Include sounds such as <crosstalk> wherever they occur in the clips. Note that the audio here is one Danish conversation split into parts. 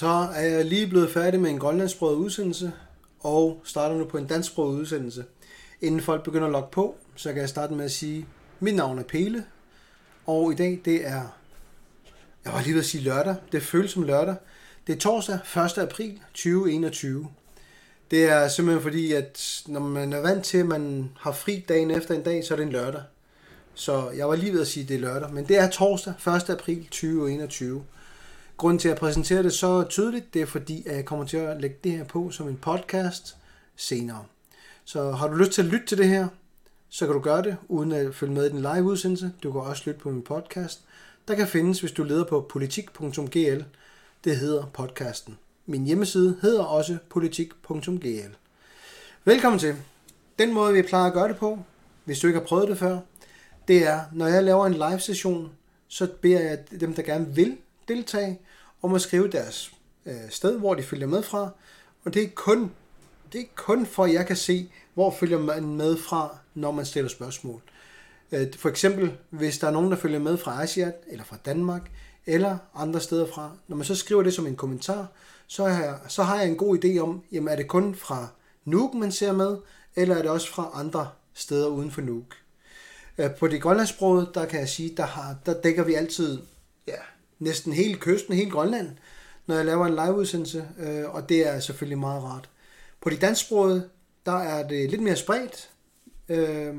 Så er jeg lige blevet færdig med en grønlandsksproget udsendelse, og starter nu på en dansksproget udsendelse. Inden folk begynder at logge på, så kan jeg starte med at sige, mit navn er Pele, og i dag det er, jeg var lige ved at sige lørdag, det føles som lørdag. Det er torsdag 1. april 2021. Det er simpelthen fordi, at når man er vant til, at man har fri dagen efter en dag, så er det en lørdag. Så jeg var lige ved at sige, at det er lørdag, men det er torsdag 1. april 2021. Grunden til at præsentere det så tydeligt, det er fordi, at jeg kommer til at lægge det her på som en podcast senere. Så har du lyst til at lytte til det her, så kan du gøre det, uden at følge med i den live udsendelse. Du kan også lytte på min podcast. Der kan findes, hvis du leder på politik.gl. Det hedder podcasten. Min hjemmeside hedder også politik.gl. Velkommen til. Den måde, vi plejer at gøre det på, hvis du ikke har prøvet det før, det er, når jeg laver en live session, så beder jeg dem, der gerne vil deltage, og må skrive deres øh, sted, hvor de følger med fra. Og det er kun, det er kun for, at jeg kan se, hvor følger man med fra, når man stiller spørgsmål. Øh, for eksempel, hvis der er nogen, der følger med fra Asien eller fra Danmark, eller andre steder fra, når man så skriver det som en kommentar, så har jeg, så har jeg en god idé om, jamen er det kun fra Nuuk, man ser med, eller er det også fra andre steder uden for Nuuk. Øh, på det grønlandssproget, der kan jeg sige, der, har, der dækker vi altid næsten hele kysten, hele Grønland, når jeg laver en liveudsendelse, øh, og det er selvfølgelig meget rart. På de dansksprogede, der er det lidt mere spredt. Øh,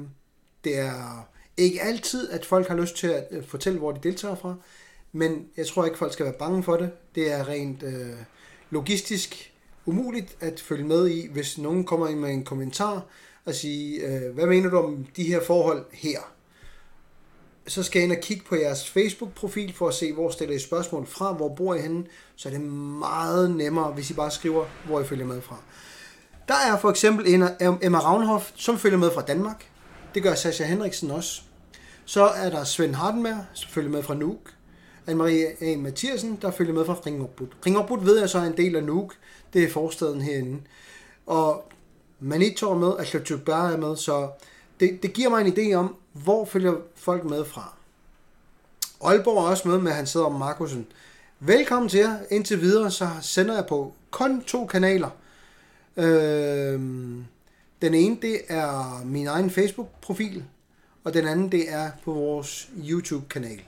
det er ikke altid, at folk har lyst til at øh, fortælle, hvor de deltager fra, men jeg tror ikke, folk skal være bange for det. Det er rent øh, logistisk umuligt at følge med i, hvis nogen kommer ind med en kommentar og siger, øh, hvad mener du om de her forhold her? Så skal jeg ind og kigge på jeres Facebook-profil for at se, hvor stiller I spørgsmål fra, hvor bor I henne, så er det meget nemmere, hvis I bare skriver, hvor I følger med fra. Der er for eksempel en Emma Ravnhoff, som følger med fra Danmark. Det gør Sasha Henriksen også. Så er der Svend Hardenberg, som følger med fra Nuuk. Anne-Marie A. Mathiasen, der følger med fra Ringerbud. Ringerbud ved jeg så er en del af Nuuk. Det er forstaden herinde. Og Manitor er med, og er med, så det, det giver mig en idé om, hvor følger folk med fra. Aalborg er også med med, han sidder om Markusen. Velkommen til jer. Indtil videre, så sender jeg på kun to kanaler. Øhm, den ene, det er min egen Facebook-profil, og den anden, det er på vores YouTube-kanal.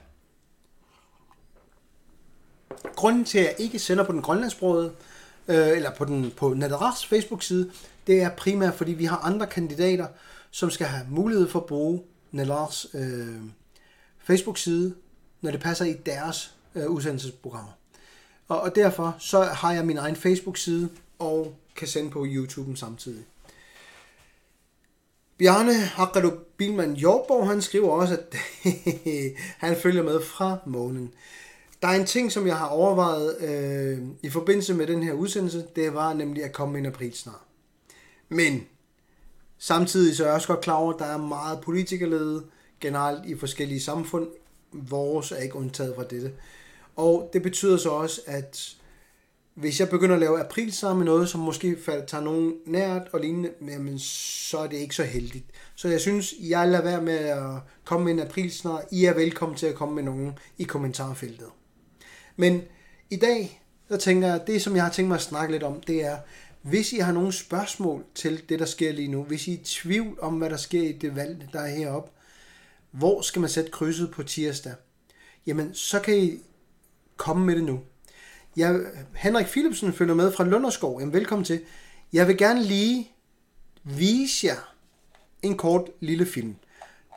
Grunden til, at jeg ikke sender på den grønlandsbrøde, øh, eller på, den, på Natteras Facebook-side, det er primært, fordi vi har andre kandidater, som skal have mulighed for at bruge Nellars øh, Facebook-side, når det passer i deres øh, udsendelsesprogrammer. Og, og derfor så har jeg min egen Facebook-side og kan sende på YouTube samtidig. Bjarne Hakkadu Bilman Jorborg, han skriver også, at <laughs> han følger med fra månen. Der er en ting, som jeg har overvejet øh, i forbindelse med den her udsendelse, det var nemlig at komme ind april snart. Men Samtidig så er jeg også godt klar over, at der er meget politikerlede generelt i forskellige samfund. Vores er ikke undtaget fra dette. Og det betyder så også, at hvis jeg begynder at lave april sammen med noget, som måske tager nogen nært og lignende, jamen, så er det ikke så heldigt. Så jeg synes, jeg lader være med at komme med en april snart. I er velkommen til at komme med nogen i kommentarfeltet. Men i dag, så tænker jeg, at det som jeg har tænkt mig at snakke lidt om, det er, hvis I har nogle spørgsmål til det, der sker lige nu, hvis I er i tvivl om, hvad der sker i det valg, der er heroppe, hvor skal man sætte krydset på tirsdag? Jamen, så kan I komme med det nu. Jeg, Henrik Philipsen følger med fra Lunderskov. Jamen, velkommen til. Jeg vil gerne lige vise jer en kort lille film.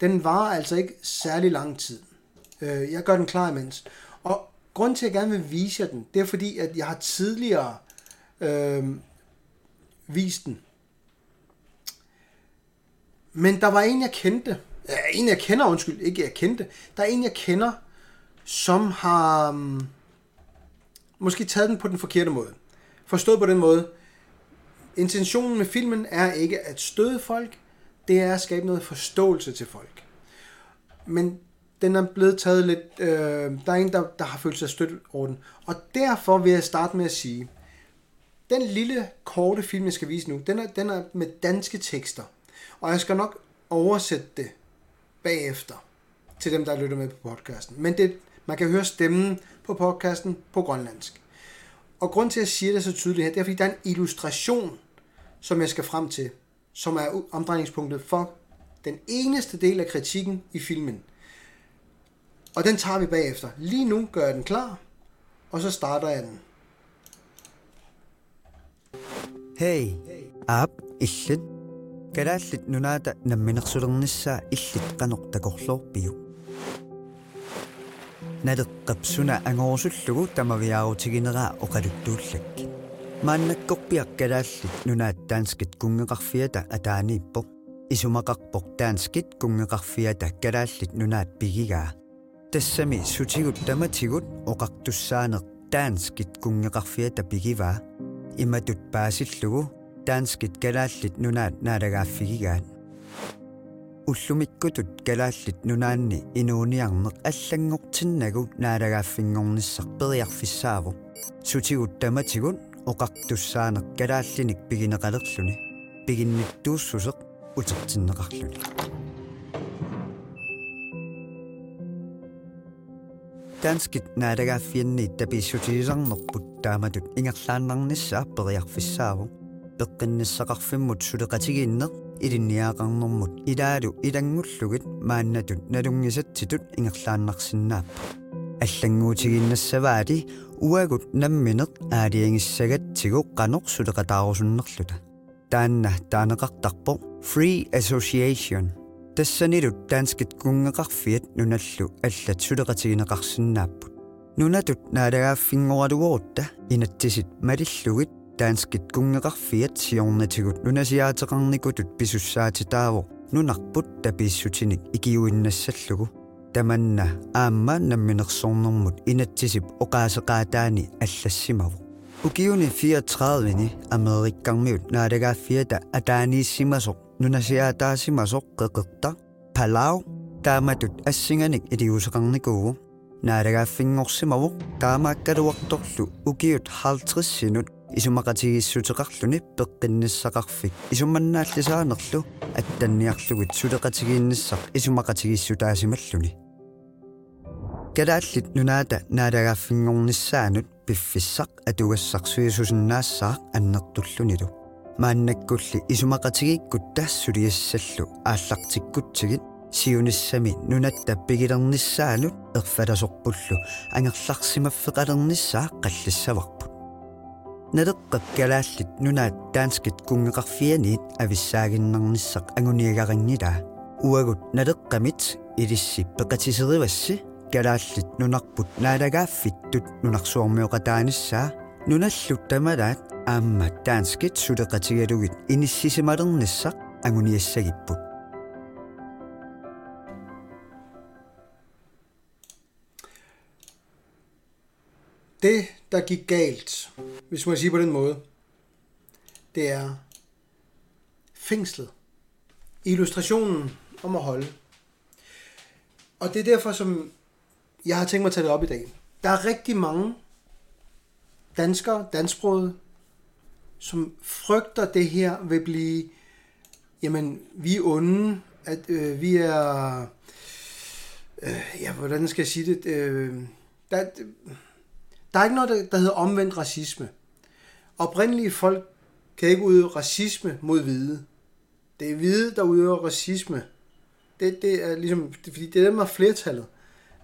Den varer altså ikke særlig lang tid. Øh, jeg gør den klar imens. Og grund til, at jeg gerne vil vise jer den, det er fordi, at jeg har tidligere øh, vise den. Men der var en, jeg kendte. Ja, en, jeg kender, undskyld, ikke jeg kendte. Der er en, jeg kender, som har um, måske taget den på den forkerte måde. Forstået på den måde. Intentionen med filmen er ikke at støde folk, det er at skabe noget forståelse til folk. Men den er blevet taget lidt... Øh, der er en, der, der har følt sig stødt over den. Og derfor vil jeg starte med at sige, den lille korte film, jeg skal vise nu, den er, den er med danske tekster. Og jeg skal nok oversætte det bagefter til dem, der lytter med på podcasten. Men det, man kan høre stemmen på podcasten på grønlandsk. Og grund til, at jeg siger det så tydeligt her, det er, fordi der er en illustration, som jeg skal frem til, som er omdrejningspunktet for den eneste del af kritikken i filmen. Og den tager vi bagefter. Lige nu gør jeg den klar, og så starter jeg den. Hey, aap illit kalaallit nunaata namminersulernissaa illit qanortakorluorpiu. Naleqqapsuna angorsullugu tamaviaarutigineraa oqaluttuullak. Maannakkorpiaq kalaallit nunaat taanskit kungeqarfiata ataaniippoq isumaqarpoq taanskit kungeqarfiata kalaallit nunaat pigigaa. тассами сутигут таматигут оқартуссаанеқ таанскит кунгеқарфиата пигиваа иматут паасиллугу таанскит калааллит нунаат наалагааффигигаат уллумиккутут калааллит нунаанни инууниарнеқ аллангортиннагу наалагааффингорниссар периарфиссааву сутигут таматигут оқартуссаанеқ калааллиник пигинеқалерлүни пигинниттууссусеқ утертиннеқарлүни Danskit naaлагааффианни таписсутигисарнерпут тааматут ингерлааннарнissaа периарфиссааву пеққинниссақарфиммут сулеқатигииннеқ илинниаақарнэрмут илаалу илангуллугит мааннатут налунгисатситут ингерлааннарсинааппа аллангуутигиннассаваали уагут намминеқ аалиангиссагатсигу қанеқ сулеқатаарусуннерлута таанна таанеқартарпо free association тассанилут таанскит кунгеқарфиат нуналлу аллат сулеқатигинеқарсинааппут нунатут наалагааффингоралугорутта инаттисит малиллугит таанскит кунгеқарфиат сиорнатигут нунасиаатеқарникутут писуссаатитааво нунарпут тапииссутиник икиуиннассаллугу таманна аамма намминерсорнэрмут инатсисип оқаасеқаатаани аллассимаву укиуни 34-ни америккармиут наалагааффиата атаанииссимасоқ нунасиаатаасимасоқ қеқерта палау тааматут ассинганик илиусеқарникуугу наалагааффингорсимавоқ таамааккалуарторлу укиут 50 синут исумақатигиссутеқарлүни пеққинниссақарфик исумманнааллисаанерлу аттанниарлугит сулеқатигиинниссақ исумақатигиссутаасималлуни калааллит нунаата наалагааффингорниссаанут пиффиссақ атугассақ суисусиннаассаақ аннертуллунилу мааннаккулли исумақатигииккут таассулиассаллу ааллартиккутсигит сиуниссами нунатта пигилерниссаанут ерфаласорпуллу ангерларсимаффеқалерниссаа қаллиссаварпут налеққак калааллит нунаат таанскит кунгеқарфианиит ависсаагиннарниссақ агуниагарингилаа уагут налеққамит илисси пеқатисеривасси калааллит нунарпут наалагааффиттут нунарсуормиоқатааниссаа нуналлут тамалаат аама таанскит сулеқатигалугит иниссисималерниссақ агуниассагиппут Det, der gik galt, hvis man sige på den måde, det er fængslet. Illustrationen om at holde. Og det er derfor, som jeg har tænkt mig at tage det op i dag. Der er rigtig mange danskere, dansksprogede, som frygter, det her vil blive, jamen, vi er onde, at øh, vi er, øh, ja, hvordan skal jeg sige det, øh, der, der er ikke noget, der, der hedder omvendt racisme. Oprindelige folk kan ikke udøve racisme mod hvide. Det er hvide, der udøver racisme. Det, det er ligesom, det, fordi det er dem, der er flertallet.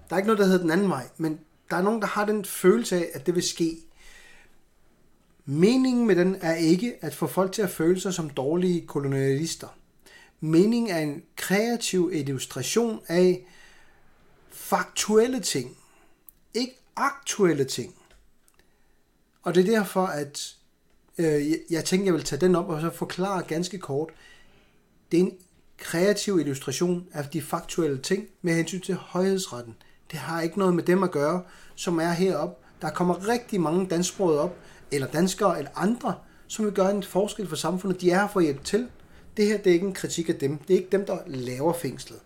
Der er ikke noget, der hedder den anden vej, men der er nogen, der har den følelse af, at det vil ske. Meningen med den er ikke at få folk til at føle sig som dårlige kolonialister. Meningen er en kreativ illustration af faktuelle ting. Ikke aktuelle ting. Og det er derfor, at øh, jeg tænkte, jeg vil tage den op og så forklare ganske kort. Det er en kreativ illustration af de faktuelle ting med hensyn til højhedsretten. Det har ikke noget med dem at gøre, som er heroppe. Der kommer rigtig mange dansksprogede op, eller danskere eller andre, som vil gøre en forskel for samfundet. De er her for at hjælpe til. Det her det er ikke en kritik af dem. Det er ikke dem, der laver fængslet.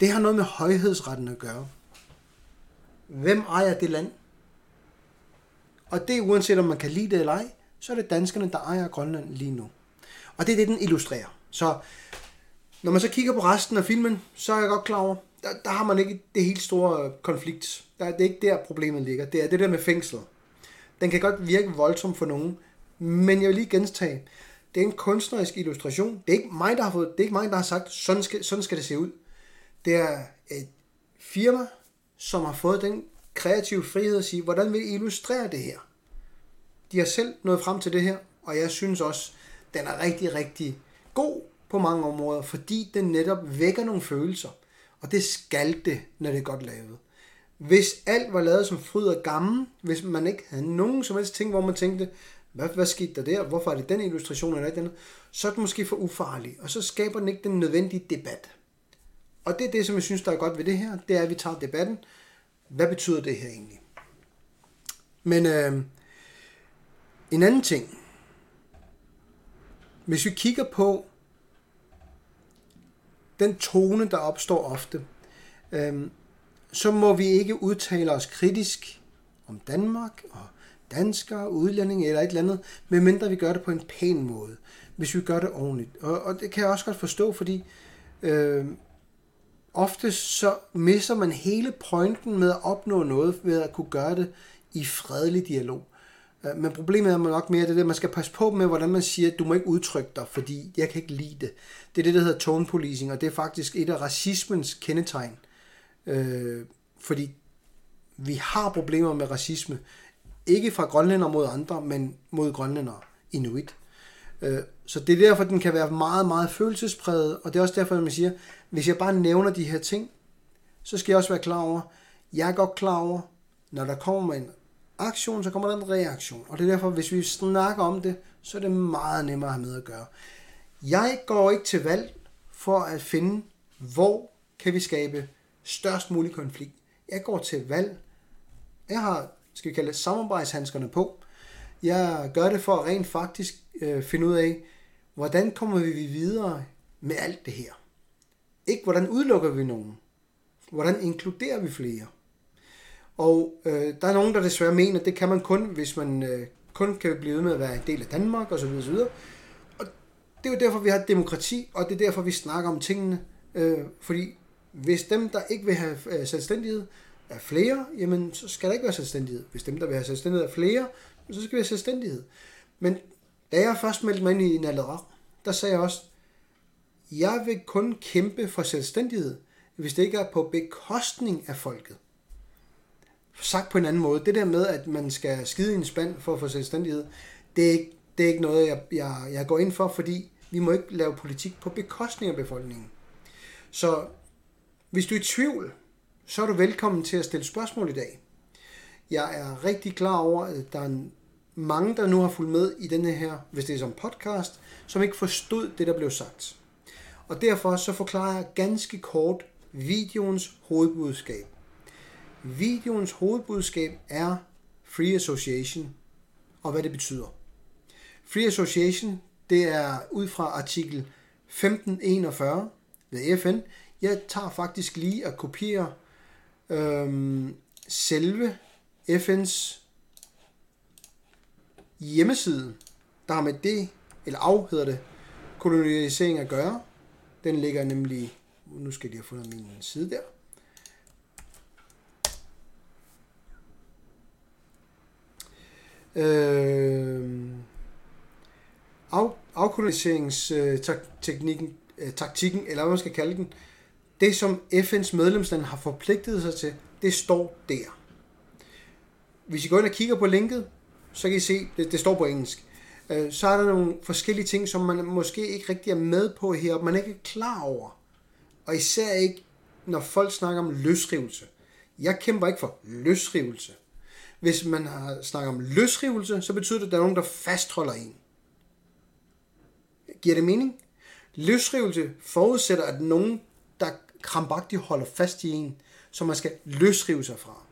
Det har noget med højhedsretten at gøre. Hvem ejer det land? Og det uanset om man kan lide det eller ej, så er det danskerne, der ejer Grønland lige nu. Og det er det, den illustrerer. Så når man så kigger på resten af filmen, så er jeg godt klar over, der, der har man ikke det helt store konflikt. Der, det er ikke der, problemet ligger. Det er det der med fængslet. Den kan godt virke voldsom for nogen, men jeg vil lige gentage, det er en kunstnerisk illustration. Det er ikke mig, der har, fået, det er ikke mig, der har sagt, sådan skal, sådan skal det se ud. Det er et firma, som har fået den kreative frihed at sige, hvordan vil I illustrere det her? De har selv nået frem til det her, og jeg synes også, den er rigtig, rigtig god på mange områder, fordi den netop vækker nogle følelser. Og det skal det, når det er godt lavet. Hvis alt var lavet som fryd og gammel, hvis man ikke havde nogen som helst ting, hvor man tænkte, hvad, hvad skete der der? Hvorfor er det den illustration eller den? Så er det måske for ufarlig, og så skaber den ikke den nødvendige debat. Og det er det, som jeg synes, der er godt ved det her, det er, at vi tager debatten. Hvad betyder det her egentlig? Men øh, en anden ting. Hvis vi kigger på den tone, der opstår ofte, øh, så må vi ikke udtale os kritisk om Danmark og danskere, udlændinge eller et eller andet, medmindre vi gør det på en pæn måde, hvis vi gør det ordentligt. Og, og det kan jeg også godt forstå, fordi øh, ofte så misser man hele pointen med at opnå noget ved at kunne gøre det i fredelig dialog. Øh, men problemet er nok mere det, at man skal passe på med, hvordan man siger, at du må ikke udtrykke dig, fordi jeg kan ikke lide det. Det er det, der hedder tone policing, og det er faktisk et af racismens kendetegn. Øh, fordi vi har problemer med racisme. Ikke fra grønlænder mod andre, men mod grønlændere, inuit. Øh, så det er derfor, den kan være meget, meget følelsespræget, og det er også derfor, at man siger, hvis jeg bare nævner de her ting, så skal jeg også være klar over, jeg er godt klar over, når der kommer en aktion, så kommer der en reaktion. Og det er derfor, hvis vi snakker om det, så er det meget nemmere at have med at gøre. Jeg går ikke til valg for at finde, hvor kan vi skabe størst mulig konflikt. Jeg går til valg. Jeg har, skal vi kalde det, samarbejdshandskerne på. Jeg gør det for at rent faktisk øh, finde ud af, hvordan kommer vi videre med alt det her. Ikke hvordan udelukker vi nogen. Hvordan inkluderer vi flere. Og øh, der er nogen, der desværre mener, at det kan man kun, hvis man øh, kun kan blive ved med at være en del af Danmark osv. osv. Og det er jo derfor, vi har demokrati, og det er derfor, vi snakker om tingene. Øh, fordi hvis dem, der ikke vil have øh, selvstændighed, er flere, jamen så skal der ikke være selvstændighed. Hvis dem, der vil have selvstændighed, er flere, så skal vi have selvstændighed. Men da jeg først meldte mig ind i Nalera, der sagde jeg også, jeg vil kun kæmpe for selvstændighed, hvis det ikke er på bekostning af folket. Sagt på en anden måde, det der med, at man skal skide i en spand for at få selvstændighed, det er ikke, det er ikke noget, jeg, jeg, jeg går ind for, fordi vi må ikke lave politik på bekostning af befolkningen. Så hvis du er i tvivl, så er du velkommen til at stille spørgsmål i dag. Jeg er rigtig klar over, at der er mange, der nu har fulgt med i denne her, hvis det er som podcast, som ikke forstod det, der blev sagt. Og derfor så forklarer jeg ganske kort videoens hovedbudskab. Videoens hovedbudskab er Free Association, og hvad det betyder. Free Association, det er ud fra artikel 1541 ved FN. Jeg tager faktisk lige at kopiere øhm, selve FN's hjemmeside, der har med det, eller af hedder det, kolonisering at gøre. Den ligger nemlig, nu skal jeg lige have fundet min side der. Øh, af, afkoloniseringsteknikken, øh, taktikken, eller hvad man skal kalde den, det som FN's medlemslande har forpligtet sig til, det står der. Hvis I går ind og kigger på linket, så kan I se, det, det står på engelsk. Øh, så er der nogle forskellige ting, som man måske ikke rigtig er med på her, og man ikke er klar over. Og især ikke, når folk snakker om løsrivelse. Jeg kæmper ikke for løsrivelse. Hvis man har snakket om løsrivelse, så betyder det, at der er nogen, der fastholder en. Giver det mening? Løsrivelse forudsætter, at nogen, krampagtigt holder fast i en, som man skal løsrive sig fra.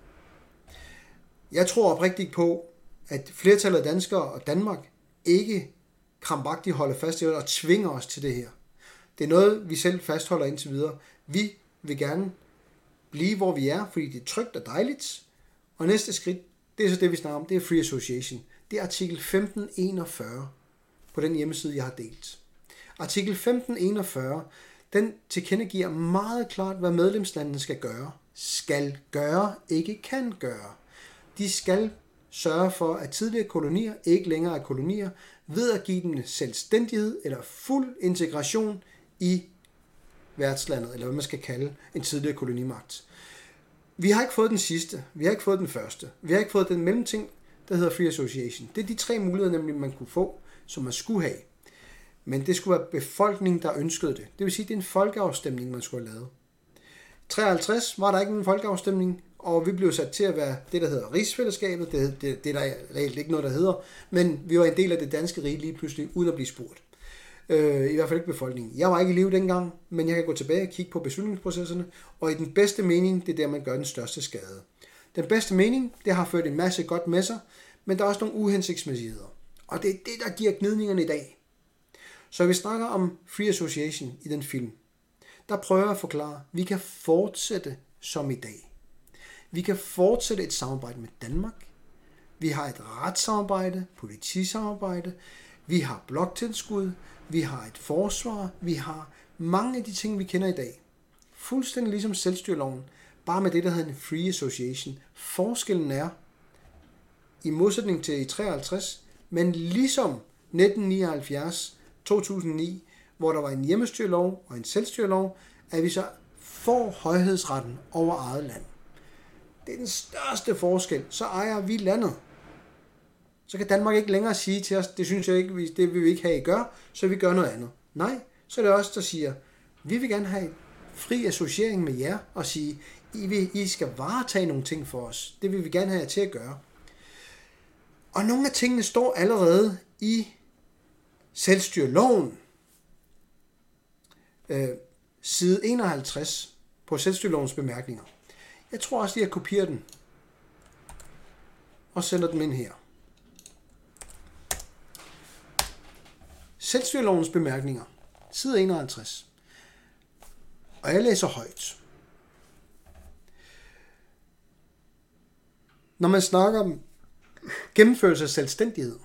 Jeg tror oprigtigt på, at flertallet af danskere og Danmark ikke krampagtigt holder fast i og tvinger os til det her. Det er noget, vi selv fastholder indtil videre. Vi vil gerne blive, hvor vi er, fordi det er trygt og dejligt. Og næste skridt, det er så det, vi snakker om, det er Free Association. Det er artikel 1541 på den hjemmeside, jeg har delt. Artikel 1541, den tilkendegiver meget klart, hvad medlemslandene skal gøre. Skal gøre, ikke kan gøre. De skal sørge for, at tidligere kolonier ikke længere er kolonier, ved at give dem selvstændighed eller fuld integration i værtslandet, eller hvad man skal kalde en tidligere kolonimagt. Vi har ikke fået den sidste, vi har ikke fået den første, vi har ikke fået den mellemting, der hedder Free Association. Det er de tre muligheder, nemlig man kunne få, som man skulle have. Men det skulle være befolkningen, der ønskede det. Det vil sige, at det er en folkeafstemning, man skulle have lavet. 53 var der ikke en folkeafstemning, og vi blev sat til at være det, der hedder rigsfællesskabet. Det, det, det er der reelt ikke noget, der hedder, men vi var en del af det danske rige lige pludselig, uden at blive spurgt. Øh, I hvert fald ikke befolkningen. Jeg var ikke i live dengang, men jeg kan gå tilbage og kigge på beslutningsprocesserne, og i den bedste mening, det er der, man gør den største skade. Den bedste mening, det har ført en masse godt med sig, men der er også nogle uhensigtsmæssigheder. Og det er det, der giver gnidningerne i dag. Så vi snakker om Free Association i den film. Der prøver jeg at forklare, at vi kan fortsætte som i dag. Vi kan fortsætte et samarbejde med Danmark. Vi har et retssamarbejde, politisamarbejde, vi har bloktilskud, vi har et forsvar, vi har mange af de ting, vi kender i dag. Fuldstændig ligesom selvstyreloven, bare med det, der hedder en free association. Forskellen er, i modsætning til i 53, men ligesom 1979, 2009, hvor der var en hjemmestyrelov og en selvstyrelov, at vi så får højhedsretten over eget land. Det er den største forskel. Så ejer vi landet. Så kan Danmark ikke længere sige til os, det synes jeg ikke, det vil vi ikke have, I gør, så vi gør noget andet. Nej, så er det os, der siger, vi vil gerne have fri associering med jer og sige, I, vil, I skal varetage nogle ting for os. Det vil vi gerne have jer til at gøre. Og nogle af tingene står allerede i selvstyrloven, Øh, side 51 på selvstyrlovens bemærkninger. Jeg tror også, at jeg kopierer den og sender den ind her. Selvstyrelovens bemærkninger, side 51. Og jeg læser højt. Når man snakker om gennemførelse af selvstændighed,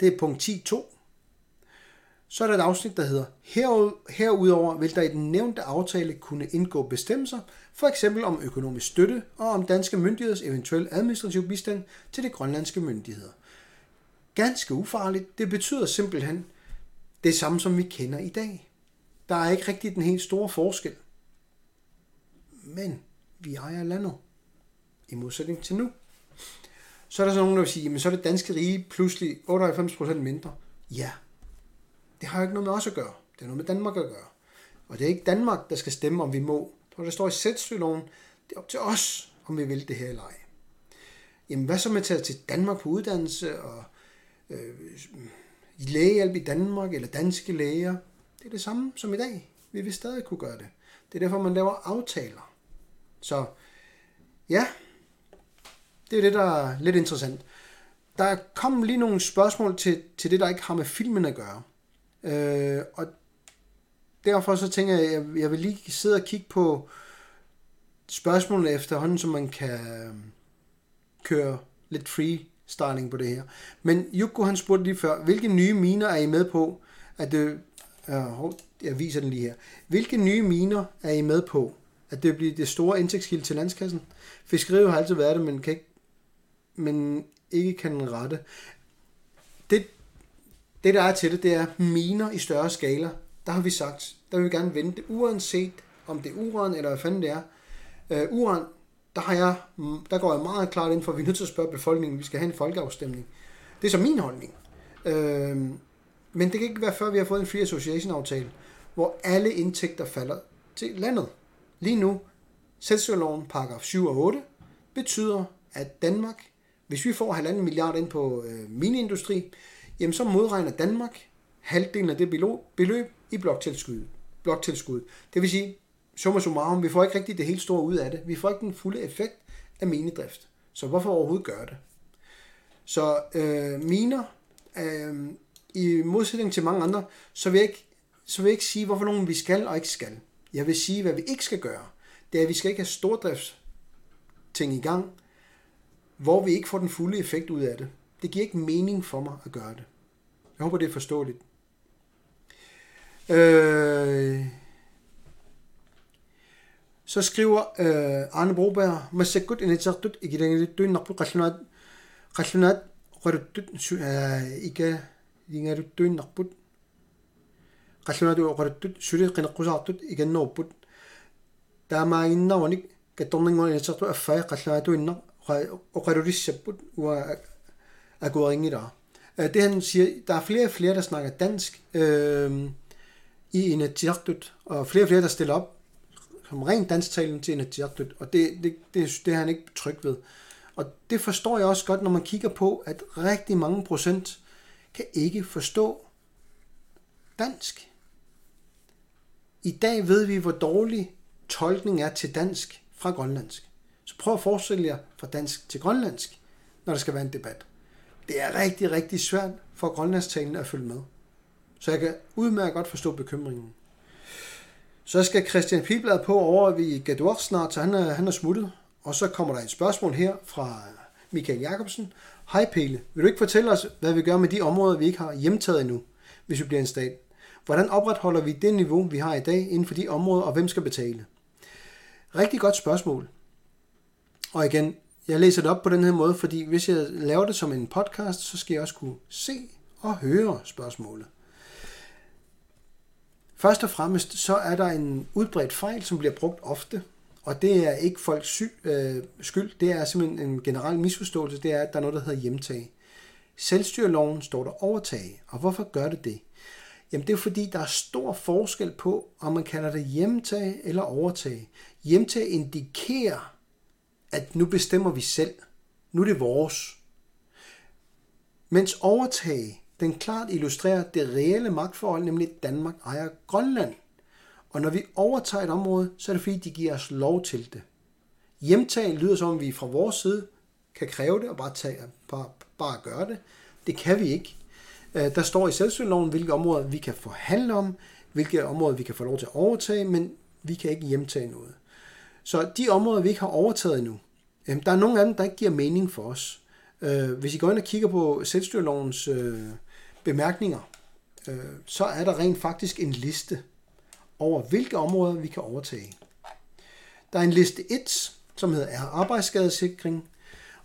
det er punkt 10.2, så er der et afsnit, der hedder Herudover vil der i den nævnte aftale kunne indgå bestemmelser, for eksempel om økonomisk støtte og om danske myndigheders eventuel administrativ bistand til de grønlandske myndigheder. Ganske ufarligt, det betyder simpelthen det samme, som vi kender i dag. Der er ikke rigtig den helt store forskel. Men vi ejer landet. I modsætning til nu. Så er der så nogen, der vil sige, men så er det danske rige pludselig 98% mindre. Ja, det har jo ikke noget med os at gøre. Det er noget med Danmark at gøre. Og det er ikke Danmark, der skal stemme, om vi må. Når der står i sætstyloven, det er op til os, om vi vil det her eller ej. Jamen, hvad så med at tage til Danmark på uddannelse og øh, lægehjælp i Danmark eller danske læger? Det er det samme som i dag. Vi vil stadig kunne gøre det. Det er derfor, man laver aftaler. Så ja, det er det, der er lidt interessant. Der kom lige nogle spørgsmål til, til det, der ikke har med filmen at gøre. Øh, og derfor så tænker jeg, jeg, jeg vil lige sidde og kigge på spørgsmålene efterhånden, så man kan øh, køre lidt freestyling på det her. Men Jukko han spurgte lige før, hvilke nye miner er I med på? At det, øh, jeg viser den lige her. Hvilke nye miner er I med på? At det bliver det store indtægtskilde til landskassen? Fiskeriet har altid været det, men, kan ikke, men ikke kan den rette. Det, det, der er til det, det er miner i større skala. Der har vi sagt, der vil vi gerne vente, uanset om det er uran eller hvad fanden det er. Øh, uran, der, har jeg, mm, der går jeg meget klart ind for, at vi er nødt til at spørge befolkningen, vi skal have en folkeafstemning. Det er så min holdning. Øh, men det kan ikke være før, vi har fået en free association aftale, hvor alle indtægter falder til landet. Lige nu, selvstyreloven paragraf 7 og 8, betyder, at Danmark, hvis vi får halvanden milliard ind på øh, miniindustri, jamen så modregner Danmark halvdelen af det beløb i bloktilskud. bloktilskud. Det vil sige, summa summarum, vi får ikke rigtig det helt store ud af det. Vi får ikke den fulde effekt af minedrift. Så hvorfor overhovedet gøre det? Så øh, miner, øh, i modsætning til mange andre, så vil, jeg ikke, så vil jeg ikke sige, hvorfor nogen vi skal og ikke skal. Jeg vil sige, hvad vi ikke skal gøre. Det er, at vi skal ikke have stordrifts ting i gang, hvor vi ikke får den fulde effekt ud af det. Det giver ikke mening for mig at gøre det. Jeg håber, det er forståeligt. Øh, så skriver øh, Arne Broberg, Masakud initsartut igidangirittu naqbu qallunat qallunat qaruttut øh, ika dingaruttu naqbut qallunat qaruttut suri qinaqqusaartut igannerupput taamaaginnarunik kattorningu initsartu affaa qallunatu inna oqarulissaput wa qalluatuinnar oqalulissaput uа akueringila det han siger, der er flere og flere, der snakker dansk øh, i Inatsirtut, og flere og flere, der stiller op som rent dansktalen til Inatsirtut, og det, det, det, det er han ikke tryg ved. Og det forstår jeg også godt, når man kigger på, at rigtig mange procent kan ikke forstå dansk. I dag ved vi, hvor dårlig tolkning er til dansk fra grønlandsk. Så prøv at forestille jer fra dansk til grønlandsk, når der skal være en debat. Det er rigtig, rigtig svært for grønlandstalen at følge med. Så jeg kan udmærket godt forstå bekymringen. Så skal Christian Piblad på over ved Gadorf snart, så han er, han er smuttet. Og så kommer der et spørgsmål her fra Michael Jacobsen. Hej Pele, vil du ikke fortælle os, hvad vi gør med de områder, vi ikke har hjemtaget endnu, hvis vi bliver en stat? Hvordan opretholder vi det niveau, vi har i dag inden for de områder, og hvem skal betale? Rigtig godt spørgsmål. Og igen, jeg læser det op på den her måde, fordi hvis jeg laver det som en podcast, så skal jeg også kunne se og høre spørgsmålet. Først og fremmest så er der en udbredt fejl, som bliver brugt ofte, og det er ikke folks sy- øh, skyld, det er simpelthen en generel misforståelse, det er, at der er noget, der hedder hjemtag. Selvstyreloven står der overtag, og hvorfor gør det det? Jamen det er fordi, der er stor forskel på, om man kalder det hjemtag eller overtag. Hjemtag indikerer, at nu bestemmer vi selv. Nu er det vores. Mens overtage, den klart illustrerer det reelle magtforhold, nemlig Danmark ejer Grønland. Og når vi overtager et område, så er det fordi, de giver os lov til det. Hjemtag lyder som, om vi fra vores side kan kræve det og bare, tage, bare, bare gøre det. Det kan vi ikke. Øh, der står i selvstyreloven, hvilke områder vi kan forhandle om, hvilke områder vi kan få lov til at overtage, men vi kan ikke hjemtage noget. Så de områder, vi ikke har overtaget endnu, der er nogle af dem, der ikke giver mening for os. Øh, hvis I går ind og kigger på selvstyrelovens øh, bemærkninger, øh, så er der rent faktisk en liste over, hvilke områder vi kan overtage. Der er en liste 1, som hedder arbejdsskadesikring,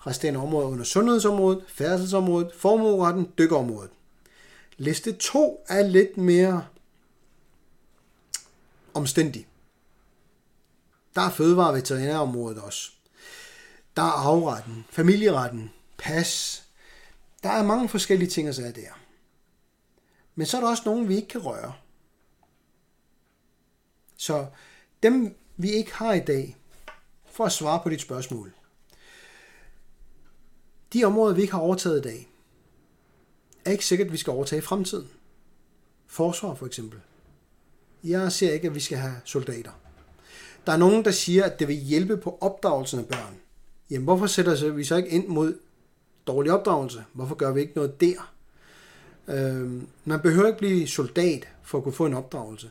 resterende områder under sundhedsområdet, færdselsområdet, formueretten, dykkerområdet. Liste 2 er lidt mere omstændig. Der er fødevare- og veterinærområdet også. Der er afretten, familieretten, pas. Der er mange forskellige ting at sige der. Men så er der også nogle, vi ikke kan røre. Så dem, vi ikke har i dag, for at svare på dit spørgsmål. De områder, vi ikke har overtaget i dag, er ikke sikkert, at vi skal overtage i fremtiden. Forsvar for eksempel. Jeg ser ikke, at vi skal have soldater. Der er nogen, der siger, at det vil hjælpe på opdragelsen af børn. Jamen, hvorfor sætter vi så ikke ind mod dårlig opdragelse? Hvorfor gør vi ikke noget der? Øhm, man behøver ikke blive soldat for at kunne få en opdragelse.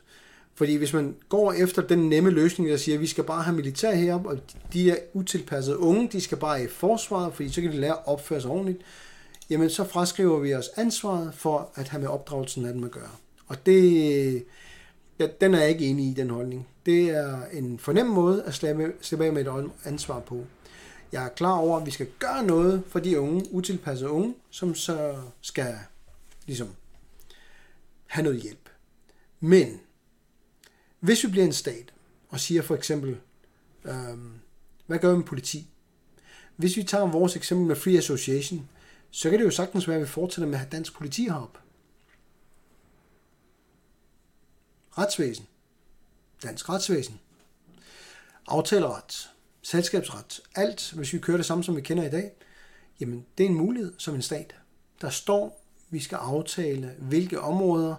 Fordi hvis man går efter den nemme løsning, der siger, at vi skal bare have militær heroppe, og de er utilpassede unge, de skal bare i forsvaret, fordi så kan de lære at opføre sig ordentligt, jamen så fraskriver vi os ansvaret for at have med opdragelsen af dem at gøre. Og det, ja, den er jeg ikke enig i, den holdning. Det er en fornem måde at slippe, slippe af med et ansvar på. Jeg er klar over, at vi skal gøre noget for de unge, utilpassede unge, som så skal ligesom have noget hjælp. Men hvis vi bliver en stat, og siger for eksempel, øhm, hvad gør vi med politi? Hvis vi tager vores eksempel med Free Association, så kan det jo sagtens være, at vi fortsætter med at have dansk politi heroppe. Retsvæsen. Dansk retsvæsen. Aftaleret. Selskabsret. Alt, hvis vi kører det samme, som vi kender i dag, jamen det er en mulighed som en stat. Der står, vi skal aftale, hvilke områder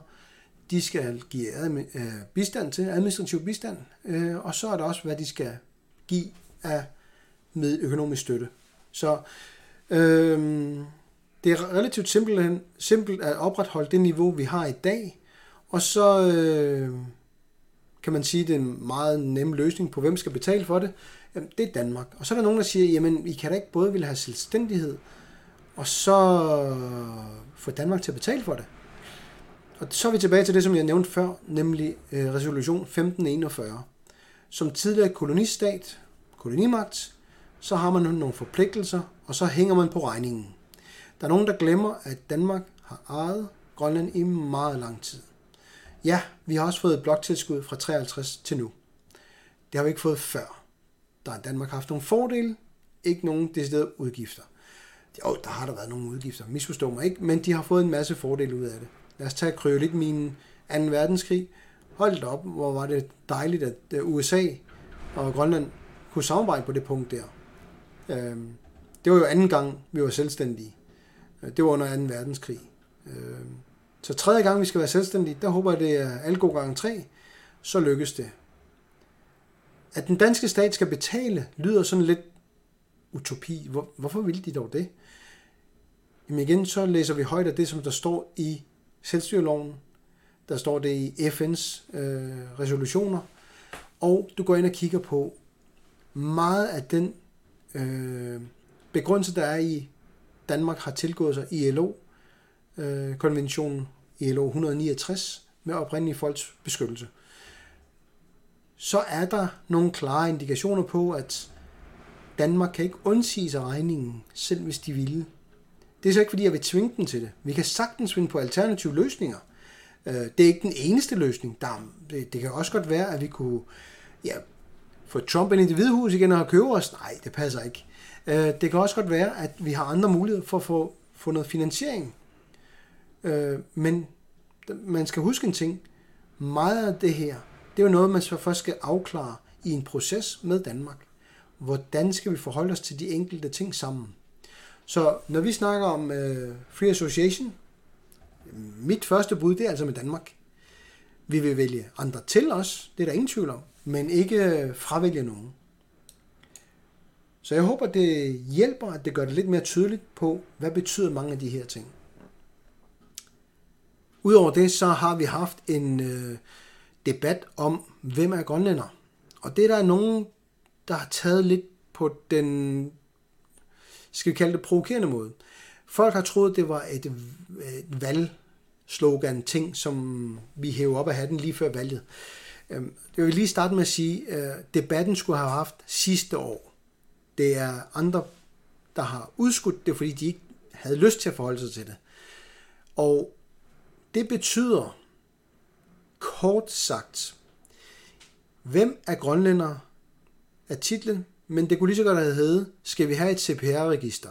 de skal give øh, bistand til, administrativ bistand, øh, og så er der også, hvad de skal give af med økonomisk støtte. Så øhm, det er relativt simpelt, simpelt at opretholde det niveau, vi har i dag, og så øh, kan man sige, at det er en meget nem løsning på, hvem skal betale for det. Jamen, det er Danmark. Og så er der nogen, der siger, jamen, I kan da ikke både ville have selvstændighed, og så øh, få Danmark til at betale for det. Og så er vi tilbage til det, som jeg nævnte før, nemlig øh, resolution 1541. Som tidligere kolonistat, kolonimagt, så har man nogle forpligtelser, og så hænger man på regningen. Der er nogen, der glemmer, at Danmark har ejet Grønland i meget lang tid. Ja, vi har også fået et bloktilskud fra 53 til nu. Det har vi ikke fået før. Der har Danmark haft nogle fordele, ikke nogen deciderede udgifter. Jo, der har der været nogle udgifter, misforstå mig ikke, men de har fået en masse fordele ud af det. Lad os tage lidt min 2. verdenskrig. Hold op, hvor var det dejligt, at USA og Grønland kunne samarbejde på det punkt der. Øhm, det var jo anden gang, vi var selvstændige. Det var under 2. verdenskrig. Øhm, så tredje gang, vi skal være selvstændige, der håber jeg, det er alt god gang tre, så lykkes det. At den danske stat skal betale, lyder sådan lidt utopi. Hvor, hvorfor vil de dog det? Jamen igen, så læser vi højt af det, som der står i selvstyreloven. Der står det i FN's øh, resolutioner. Og du går ind og kigger på meget af den øh, begrundelse, der er i Danmark har tilgået sig ILO-konventionen, øh, ILO 169, med oprindelige folks beskyttelse. Så er der nogle klare indikationer på, at Danmark kan ikke undsige sig regningen, selv hvis de ville. Det er så ikke, fordi jeg vil tvinge dem til det. Vi kan sagtens finde på alternative løsninger. Øh, det er ikke den eneste løsning. Der, det, det kan også godt være, at vi kunne ja, få Trump ind i det hvide hus igen og købe os. Nej, det passer ikke. Øh, det kan også godt være, at vi har andre muligheder for at få, få noget finansiering. Øh, men man skal huske en ting. Meget af det her, det er jo noget, man så først skal afklare i en proces med Danmark. Hvordan skal vi forholde os til de enkelte ting sammen? Så når vi snakker om øh, Free Association, mit første bud, det er altså med Danmark. Vi vil vælge andre til os, det er der ingen tvivl om, men ikke øh, fravælge nogen. Så jeg håber, det hjælper, at det gør det lidt mere tydeligt på, hvad betyder mange af de her ting. Udover det, så har vi haft en øh, debat om, hvem er grønlænder. Og det er der nogen, der har taget lidt på den skal vi kalde det provokerende måde. Folk har troet, det var et, et valgslogan ting, som vi hæver op af hatten lige før valget. Øhm, jeg vil lige starte med at sige, at øh, debatten skulle have haft sidste år. Det er andre, der har udskudt det, fordi de ikke havde lyst til at forholde sig til det. Og det betyder, kort sagt, hvem er grønlænder er titlen men det kunne lige så godt have heddet, skal vi have et CPR-register?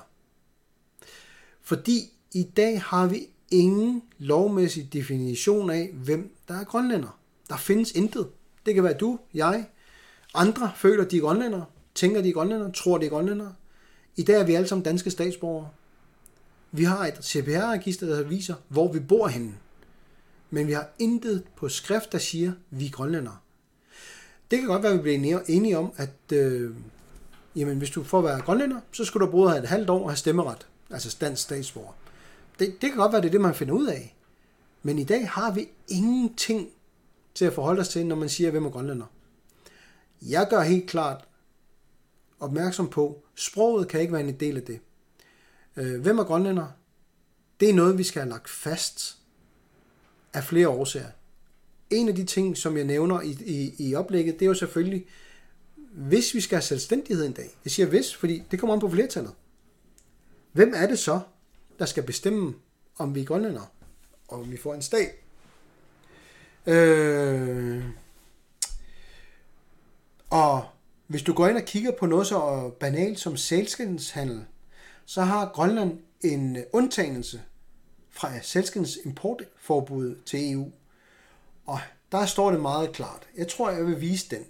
Fordi i dag har vi ingen lovmæssig definition af, hvem der er grønlænder. Der findes intet. Det kan være du, jeg, andre føler, de er grønlændere, tænker, de er grønlændere, tror, de er grønlændere. I dag er vi alle sammen danske statsborgere. Vi har et CPR-register, der viser, hvor vi bor henne. Men vi har intet på skrift, der siger, at vi er grønlændere. Det kan godt være, at vi bliver enige om, at øh, jamen hvis du får at være grønlænder, så skulle du både have et halvt år og have stemmeret, altså dansk statsborger. Det, det kan godt være, det er det, man finder ud af. Men i dag har vi ingenting til at forholde os til, når man siger, hvem er grønlænder. Jeg gør helt klart opmærksom på, sproget kan ikke være en del af det. Øh, hvem er grønlænder? Det er noget, vi skal have lagt fast af flere årsager. En af de ting, som jeg nævner i, i, i oplægget, det er jo selvfølgelig hvis vi skal have selvstændighed en dag, jeg siger hvis, fordi det kommer an på flertallet, hvem er det så, der skal bestemme, om vi er grønlændere, og om vi får en stat? Øh, og hvis du går ind og kigger på noget så banalt som selskabshandel, så har Grønland en undtagelse fra selskabens importforbud til EU. Og der står det meget klart. Jeg tror, jeg vil vise den.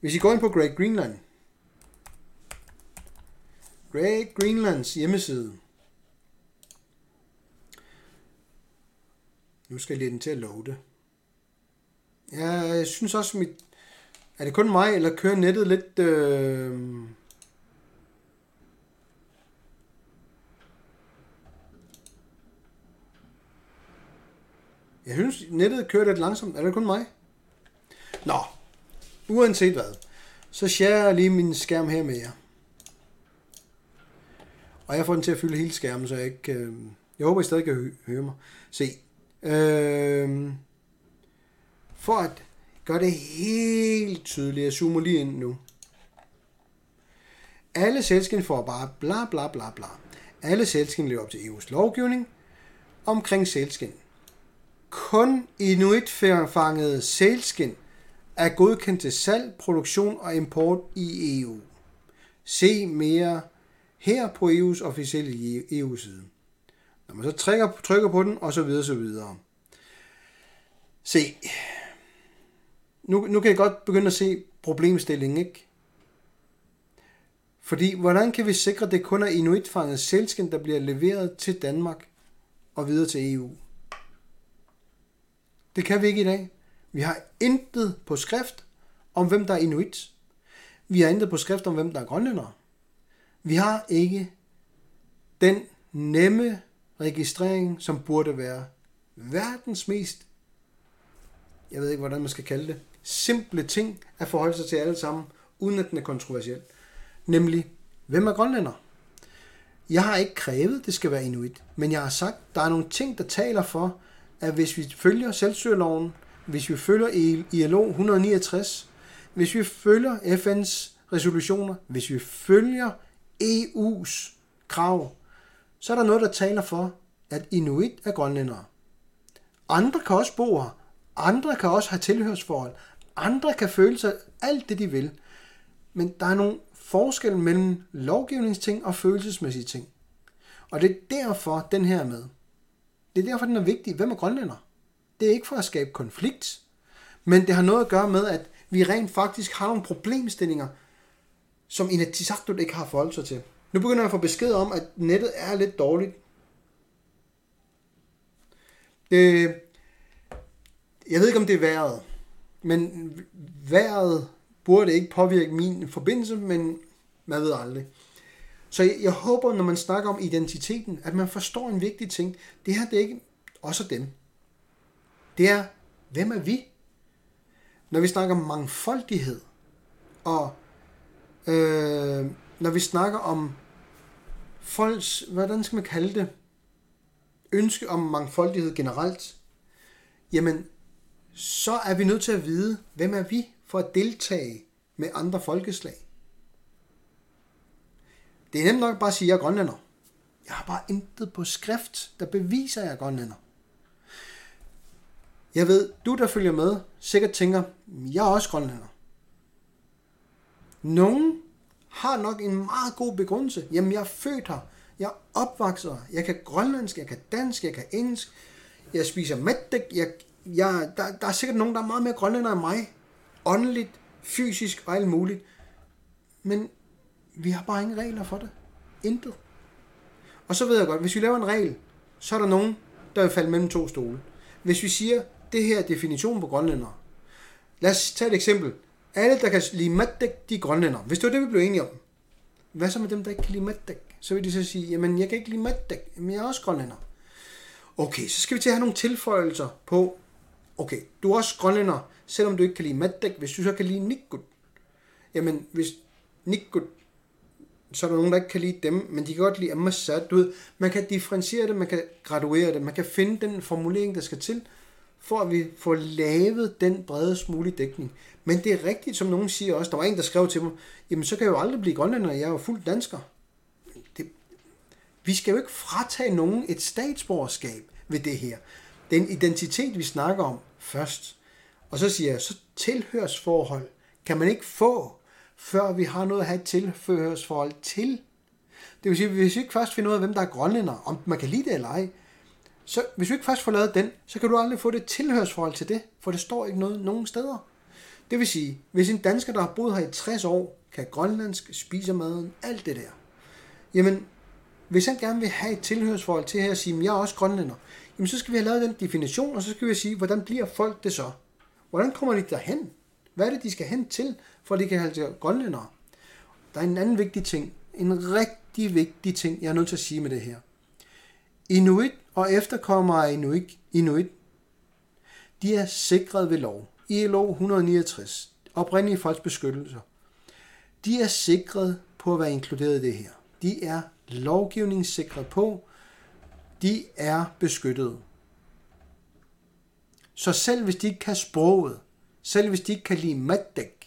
Hvis I går ind på Great Greenland, Great Greenlands hjemmeside, nu skal jeg den til at loade. Ja, jeg synes også, mit, er det kun mig, eller kører nettet lidt... Øh, Jeg synes, nettet kører lidt langsomt. Er det kun mig? Nå, uanset hvad, så share jeg lige min skærm her med jer. Og jeg får den til at fylde hele skærmen, så jeg ikke... Øh, jeg håber, I stadig kan høre mig. Se. Øh, for at gøre det helt tydeligt, jeg zoomer lige ind nu. Alle selskaber får bare bla bla bla bla. alle selskaber lever op til EU's lovgivning omkring selskaber. Kun inuitfangede sælskind er godkendt til salg, produktion og import i EU. Se mere her på EU's officielle EU-side. Når man så trykker, trykker på den, og så videre, så videre. Se, nu, nu kan jeg godt begynde at se problemstillingen, ikke? Fordi, hvordan kan vi sikre, at det kun er inuitfanget sælskind, der bliver leveret til Danmark og videre til EU? Det kan vi ikke i dag. Vi har intet på skrift om, hvem der er inuit. Vi har intet på skrift om, hvem der er grønlændere. Vi har ikke den nemme registrering, som burde være verdens mest, jeg ved ikke, hvordan man skal kalde det, simple ting at forholde sig til alle sammen, uden at den er kontroversiel. Nemlig, hvem er grønlænder? Jeg har ikke krævet, det skal være inuit, men jeg har sagt, der er nogle ting, der taler for, at hvis vi følger selvstyreloven, hvis vi følger ILO 169, hvis vi følger FN's resolutioner, hvis vi følger EU's krav, så er der noget, der taler for, at inuit er grønlændere. Andre kan også bo her. Andre kan også have tilhørsforhold. Andre kan føle sig alt det, de vil. Men der er nogle forskel mellem lovgivningsting og følelsesmæssige ting. Og det er derfor, den her er med. Det er derfor, den er vigtig. Hvem er grønlænder? Det er ikke for at skabe konflikt, men det har noget at gøre med, at vi rent faktisk har nogle problemstillinger, som Inatsisartut ikke har forholdt sig til. Nu begynder jeg at få besked om, at nettet er lidt dårligt. Det, jeg ved ikke, om det er vejret, men vejret burde ikke påvirke min forbindelse, men man ved aldrig. Så jeg, jeg håber, når man snakker om identiteten, at man forstår en vigtig ting. Det her det er ikke også dem. Det er, hvem er vi? Når vi snakker om mangfoldighed, og øh, når vi snakker om folks, hvordan skal man kalde det, ønske om mangfoldighed generelt, jamen, så er vi nødt til at vide, hvem er vi for at deltage med andre folkeslag. Det er nemt nok bare at sige, at jeg er grønlænder. Jeg har bare intet på skrift, der beviser, at jeg er grønlænder. Jeg ved, du der følger med, sikkert tænker, jeg er også grønlænder. Nogen har nok en meget god begrundelse. Jamen, jeg er født her. Jeg er opvokset her. Jeg kan grønlandsk, jeg kan dansk, jeg kan engelsk. Jeg spiser mætdæk. Jeg, jeg, der, der er sikkert nogen, der er meget mere grønlænder end mig. Åndeligt, fysisk og alt muligt. Men vi har bare ingen regler for det. Intet. Og så ved jeg godt, hvis vi laver en regel, så er der nogen, der vil falde mellem to stole. Hvis vi siger, det her er definitionen på grønlænder. Lad os tage et eksempel. Alle, der kan lide matdæk, de er grønlænder. Hvis det var det, vi blev enige om. Hvad så med dem, der ikke kan lide matdæk? Så vil de så sige, jamen jeg kan ikke lide matdæk, men jeg er også grønlænder. Okay, så skal vi til at have nogle tilføjelser på, okay, du er også grønlænder, selvom du ikke kan lide matdæk, hvis du så kan lide nikkud. Jamen, hvis nikkud, så er der nogen, der ikke kan lide dem, men de kan godt lide amassat. Du ved, man kan differentiere det, man kan graduere det, man kan finde den formulering, der skal til, for at vi får lavet den bredest mulige dækning. Men det er rigtigt, som nogen siger også, der var en, der skrev til mig, jamen så kan jeg jo aldrig blive grønlænder, jeg er jo fuldt dansker. Det, vi skal jo ikke fratage nogen et statsborgerskab ved det her. Det er en identitet, vi snakker om først. Og så siger jeg, så tilhørsforhold kan man ikke få, før vi har noget at have et tilførsforhold til. Det vil sige, hvis vi ikke først finder ud af, hvem der er grønlænder, om man kan lide det eller ej, så hvis vi ikke først får lavet den, så kan du aldrig få det tilhørsforhold til det, for det står ikke noget nogen steder. Det vil sige, hvis en dansker, der har boet her i 60 år, kan grønlandsk, spiser maden, alt det der, jamen, hvis han gerne vil have et tilhørsforhold til her og sige, at jeg er også grønlænder, jamen så skal vi have lavet den definition, og så skal vi sige, hvordan bliver folk det så? Hvordan kommer de derhen? Hvad er det, de skal hen til, for at de kan kalde sig grønlændere? Der er en anden vigtig ting, en rigtig vigtig ting, jeg er nødt til at sige med det her. Inuit og efterkommere af Inuit, Inuit de er sikret ved lov. ILO 169, oprindelige folks beskyttelser. De er sikret på at være inkluderet i det her. De er lovgivningssikret på. De er beskyttet. Så selv hvis de ikke kan sproget, selv hvis de ikke kan lide maddæk,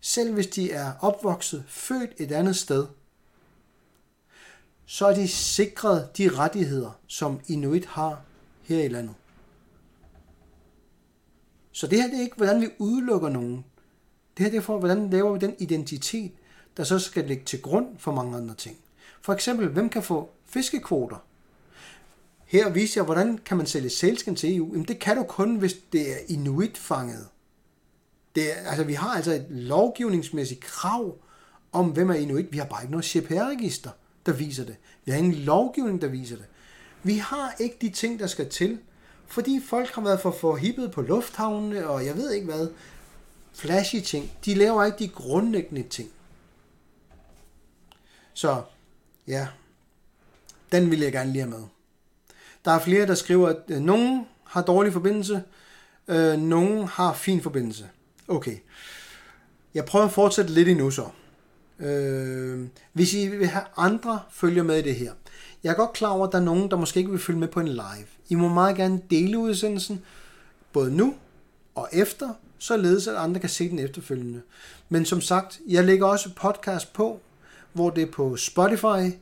selv hvis de er opvokset, født et andet sted, så er de sikret de rettigheder, som Inuit har her i landet. Så det her det er ikke, hvordan vi udelukker nogen. Det her det er for, hvordan laver vi den identitet, der så skal ligge til grund for mange andre ting. For eksempel, hvem kan få fiskekvoter? Her viser jeg, hvordan kan man sælge sælskin til EU. Jamen, det kan du kun, hvis det er inuit-fanget. Det er, altså, vi har altså et lovgivningsmæssigt krav om, hvem er inuit. Vi har bare ikke noget CPR-register, der viser det. Vi har ingen lovgivning, der viser det. Vi har ikke de ting, der skal til, fordi folk har været for forhippet på lufthavnene, og jeg ved ikke hvad, flashy ting. De laver ikke de grundlæggende ting. Så ja, den vil jeg gerne lige have med. Der er flere, der skriver, at øh, nogen har dårlig forbindelse, øh, nogen har fin forbindelse. Okay. Jeg prøver at fortsætte lidt endnu så. Øh, hvis I vil have andre følger med i det her. Jeg er godt klar over, at der er nogen, der måske ikke vil følge med på en live. I må meget gerne dele udsendelsen, både nu og efter, således at andre kan se den efterfølgende. Men som sagt, jeg lægger også podcast på, hvor det er på Spotify,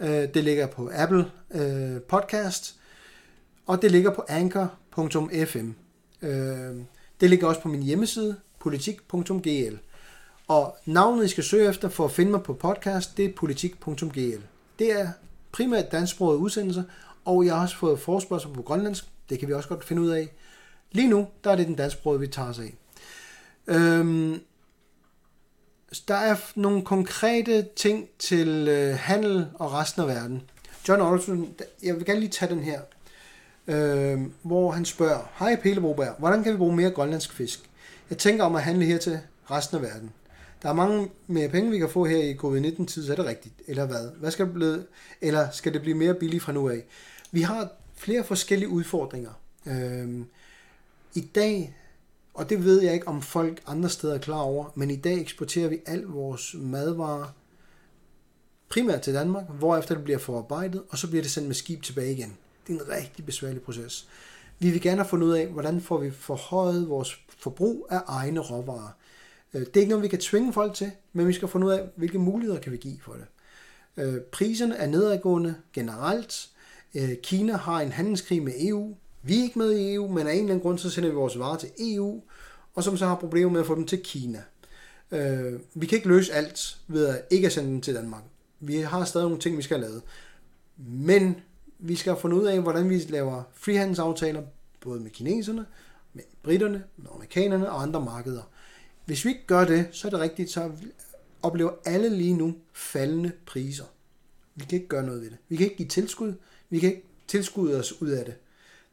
øh, det ligger på Apple øh, Podcast, og det ligger på anchor.fm. Øh, det ligger også på min hjemmeside, politik.gl. Og navnet, I skal søge efter for at finde mig på podcast, det er politik.gl. Det er primært dansksprogede udsendelser, og jeg har også fået forspørgsel på grønlandsk. Det kan vi også godt finde ud af. Lige nu, der er det den dansksprogede, vi tager os af. Øhm, der er nogle konkrete ting til øh, handel og resten af verden. John Olsen, jeg vil gerne lige tage den her, øh, hvor han spørger, Hej Pele Broberg, hvordan kan vi bruge mere grønlandsk fisk? Jeg tænker om at handle her til resten af verden. Der er mange mere penge, vi kan få her i covid-19-tid, så er det rigtigt. Eller hvad? hvad skal det blive? Eller skal det blive mere billigt fra nu af? Vi har flere forskellige udfordringer. Øhm, I dag og det ved jeg ikke, om folk andre steder er klar over, men i dag eksporterer vi al vores madvarer primært til Danmark, hvorefter det bliver forarbejdet, og så bliver det sendt med skib tilbage igen. Det er en rigtig besværlig proces. Vi vil gerne have fundet ud af, hvordan får vi forhøjet vores forbrug af egne råvarer. Øh, det er ikke noget, vi kan tvinge folk til, men vi skal finde ud af, hvilke muligheder kan vi give for det. Øh, priserne er nedadgående generelt. Øh, Kina har en handelskrig med EU. Vi er ikke med i EU, men af en eller anden grund, så sender vi vores varer til EU, og som så har problemer med at få dem til Kina. Vi kan ikke løse alt ved at ikke at sende dem til Danmark. Vi har stadig nogle ting, vi skal have lavet. Men vi skal have fundet ud af, hvordan vi laver frihandelsaftaler, både med kineserne, med britterne, med amerikanerne og andre markeder. Hvis vi ikke gør det, så er det rigtigt, så oplever alle lige nu faldende priser. Vi kan ikke gøre noget ved det. Vi kan ikke give tilskud. Vi kan ikke tilskudde os ud af det.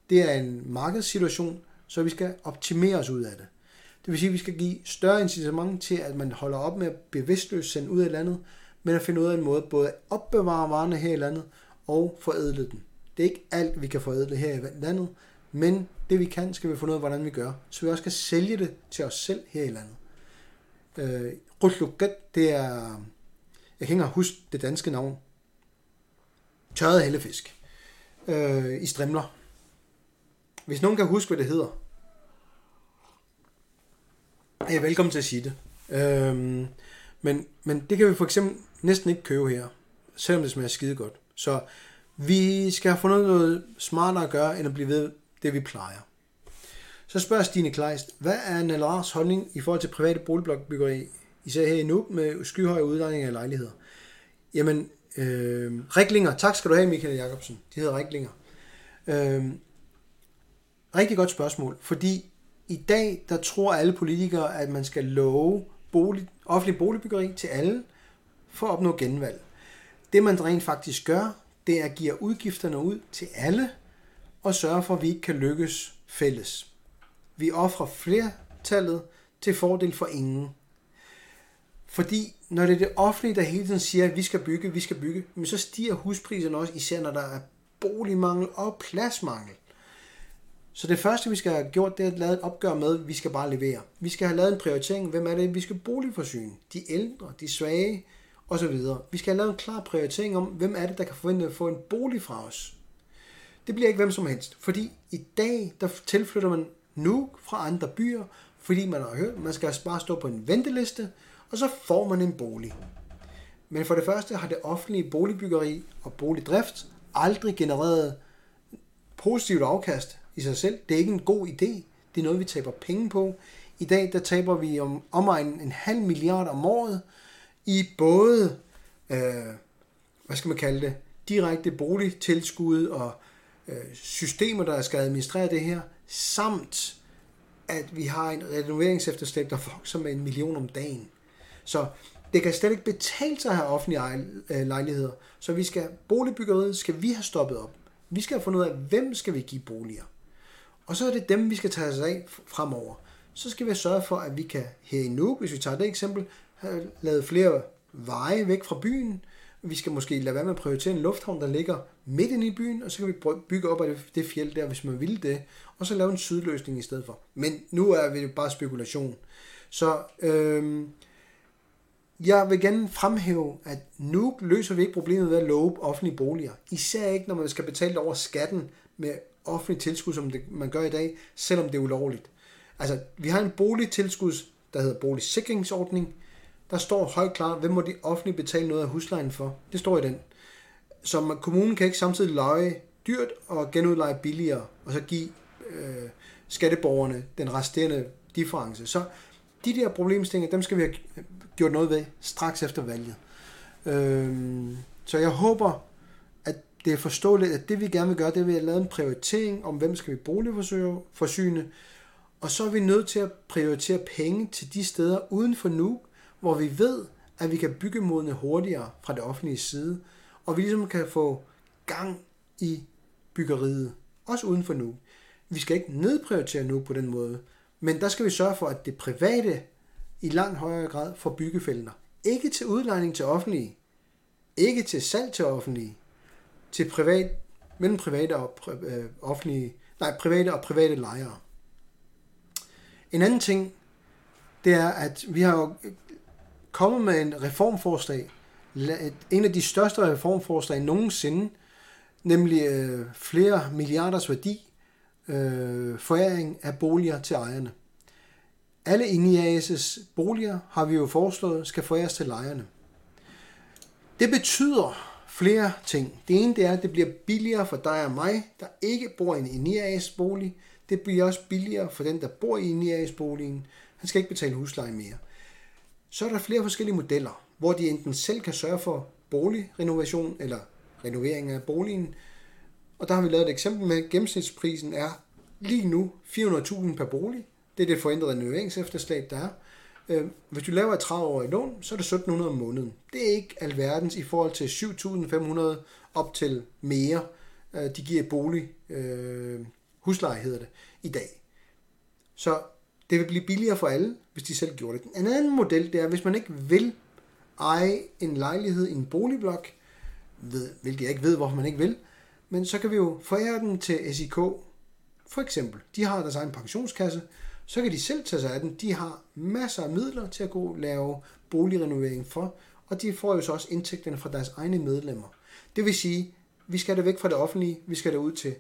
Det er en markedssituation, så vi skal optimere os ud af det. Det vil sige, at vi skal give større incitament til, at man holder op med at bevidstløst sende ud af landet, men at finde ud af en måde både at opbevare varerne her i landet og forædle den. Det er ikke alt, vi kan forædle her i landet, men det vi kan, skal vi finde ud af, hvordan vi gør, så vi også kan sælge det til os selv her i landet. Øh, det er, jeg kan ikke huske det danske navn, tørret hellefisk øh, i strimler. Hvis nogen kan huske, hvad det hedder, er jeg velkommen til at sige det. Øh, men, men det kan vi for eksempel næsten ikke købe her, selvom det smager skide godt. Så vi skal have fundet noget smartere at gøre, end at blive ved det, vi plejer. Så spørger Stine Kleist, hvad er Nalars holdning i forhold til private boligblokbyggeri, især her i nu med skyhøje udlejning af lejligheder? Jamen, øh, Riklinger, tak skal du have, Michael Jacobsen. De hedder Riklinger. Øh, Rigtig godt spørgsmål, fordi i dag, der tror alle politikere, at man skal love bolig, offentlig boligbyggeri til alle for at opnå genvalg. Det man rent faktisk gør, det er at give udgifterne ud til alle og sørge for, at vi ikke kan lykkes fælles. Vi offrer flertallet til fordel for ingen. Fordi når det er det offentlige, der hele tiden siger, at vi skal bygge, vi skal bygge, men så stiger huspriserne også, især når der er boligmangel og pladsmangel. Så det første, vi skal have gjort, det er at lave et opgør med, at vi skal bare levere. Vi skal have lavet en prioritering. Hvem er det, vi skal boligforsyne? De ældre, de svage og så videre. Vi skal have lavet en klar prioritering om, hvem er det, der kan forvente at få en bolig fra os. Det bliver ikke hvem som helst, fordi i dag, der tilflytter man nu fra andre byer, fordi man har hørt, man skal bare stå på en venteliste, og så får man en bolig. Men for det første har det offentlige boligbyggeri og boligdrift aldrig genereret positivt afkast i sig selv. Det er ikke en god idé. Det er noget, vi taber penge på. I dag der taber vi om omegnen en halv milliard om året i både, øh, hvad skal man kalde det, direkte boligtilskud og øh, systemer, der skal administrere det her, samt at vi har en renoveringsefterslæb, der vokser med en million om dagen. Så det kan slet ikke betale sig at have offentlige øh, lejligheder. Så vi skal, boligbyggeriet skal vi have stoppet op. Vi skal have fundet ud af, hvem skal vi give boliger. Og så er det dem, vi skal tage os af fremover. Så skal vi sørge for, at vi kan her i nu, hvis vi tager det eksempel, have lavet flere veje væk fra byen. Vi skal måske lade være med at prioritere en lufthavn, der ligger midt inde i byen, og så kan vi bygge op af det fjeld der, hvis man vil det, og så lave en sydløsning i stedet for. Men nu er det jo bare spekulation. Så øhm, jeg vil gerne fremhæve, at nu løser vi ikke problemet ved at love offentlige boliger. Især ikke, når man skal betale over skatten med offentlig tilskud, som det, man gør i dag, selvom det er ulovligt. Altså, vi har en boligtilskud, der hedder boligsikringsordning. Der står højt klart, hvem må de offentlige betale noget af huslejen for. Det står i den. Så kommunen kan ikke samtidig leje dyrt og genudleje billigere, og så give øh, skatteborgerne den resterende difference. Så de der problemstillinger, dem skal vi have gjort noget ved straks efter valget. Øh, så jeg håber, at det er forståeligt, at det vi gerne vil gøre, det er at lave en prioritering om, hvem skal vi boligforsyne, og så er vi nødt til at prioritere penge til de steder uden for nu, hvor vi ved, at vi kan bygge modne hurtigere fra det offentlige side, og vi ligesom kan få gang i byggeriet, også uden for nu. Vi skal ikke nedprioritere nu på den måde, men der skal vi sørge for, at det private i langt højere grad får byggefelter. Ikke til udlejning til offentlige, ikke til salg til offentlige, til privat, mellem private og øh, offentlige, nej, private og private lejere. En anden ting, det er, at vi har jo kommet med en reformforslag, en af de største reformforslag nogensinde, nemlig øh, flere milliarders værdi, øh, foræring af boliger til ejerne. Alle INIAS' boliger har vi jo foreslået skal foræres til lejerne. Det betyder flere ting. Det ene det er, at det bliver billigere for dig og mig, der ikke bor i en INIAS bolig. Det bliver også billigere for den, der bor i INIAS boligen. Han skal ikke betale husleje mere. Så er der flere forskellige modeller, hvor de enten selv kan sørge for boligrenovation eller renovering af boligen. Og der har vi lavet et eksempel med, at gennemsnitsprisen er lige nu 400.000 per bolig. Det er det forændrede renoveringsefterslæb, der er. Øhm, hvis du laver et 30-årigt lån, så er det 1700 om måneden. Det er ikke alverdens i forhold til 7500 op til mere, øh, de giver bolig, øh, husleje hedder det, i dag. Så det vil blive billigere for alle, hvis de selv gjorde det. En anden model, det er, hvis man ikke vil eje en lejlighed i en boligblok, ved, hvilket jeg ikke ved, hvorfor man ikke vil, men så kan vi jo forære den til SIK, for eksempel. De har deres egen pensionskasse, så kan de selv tage sig af den. De har masser af midler til at gå og lave boligrenovering for, og de får jo så også indtægterne fra deres egne medlemmer. Det vil sige, vi skal det væk fra det offentlige, vi skal det ud til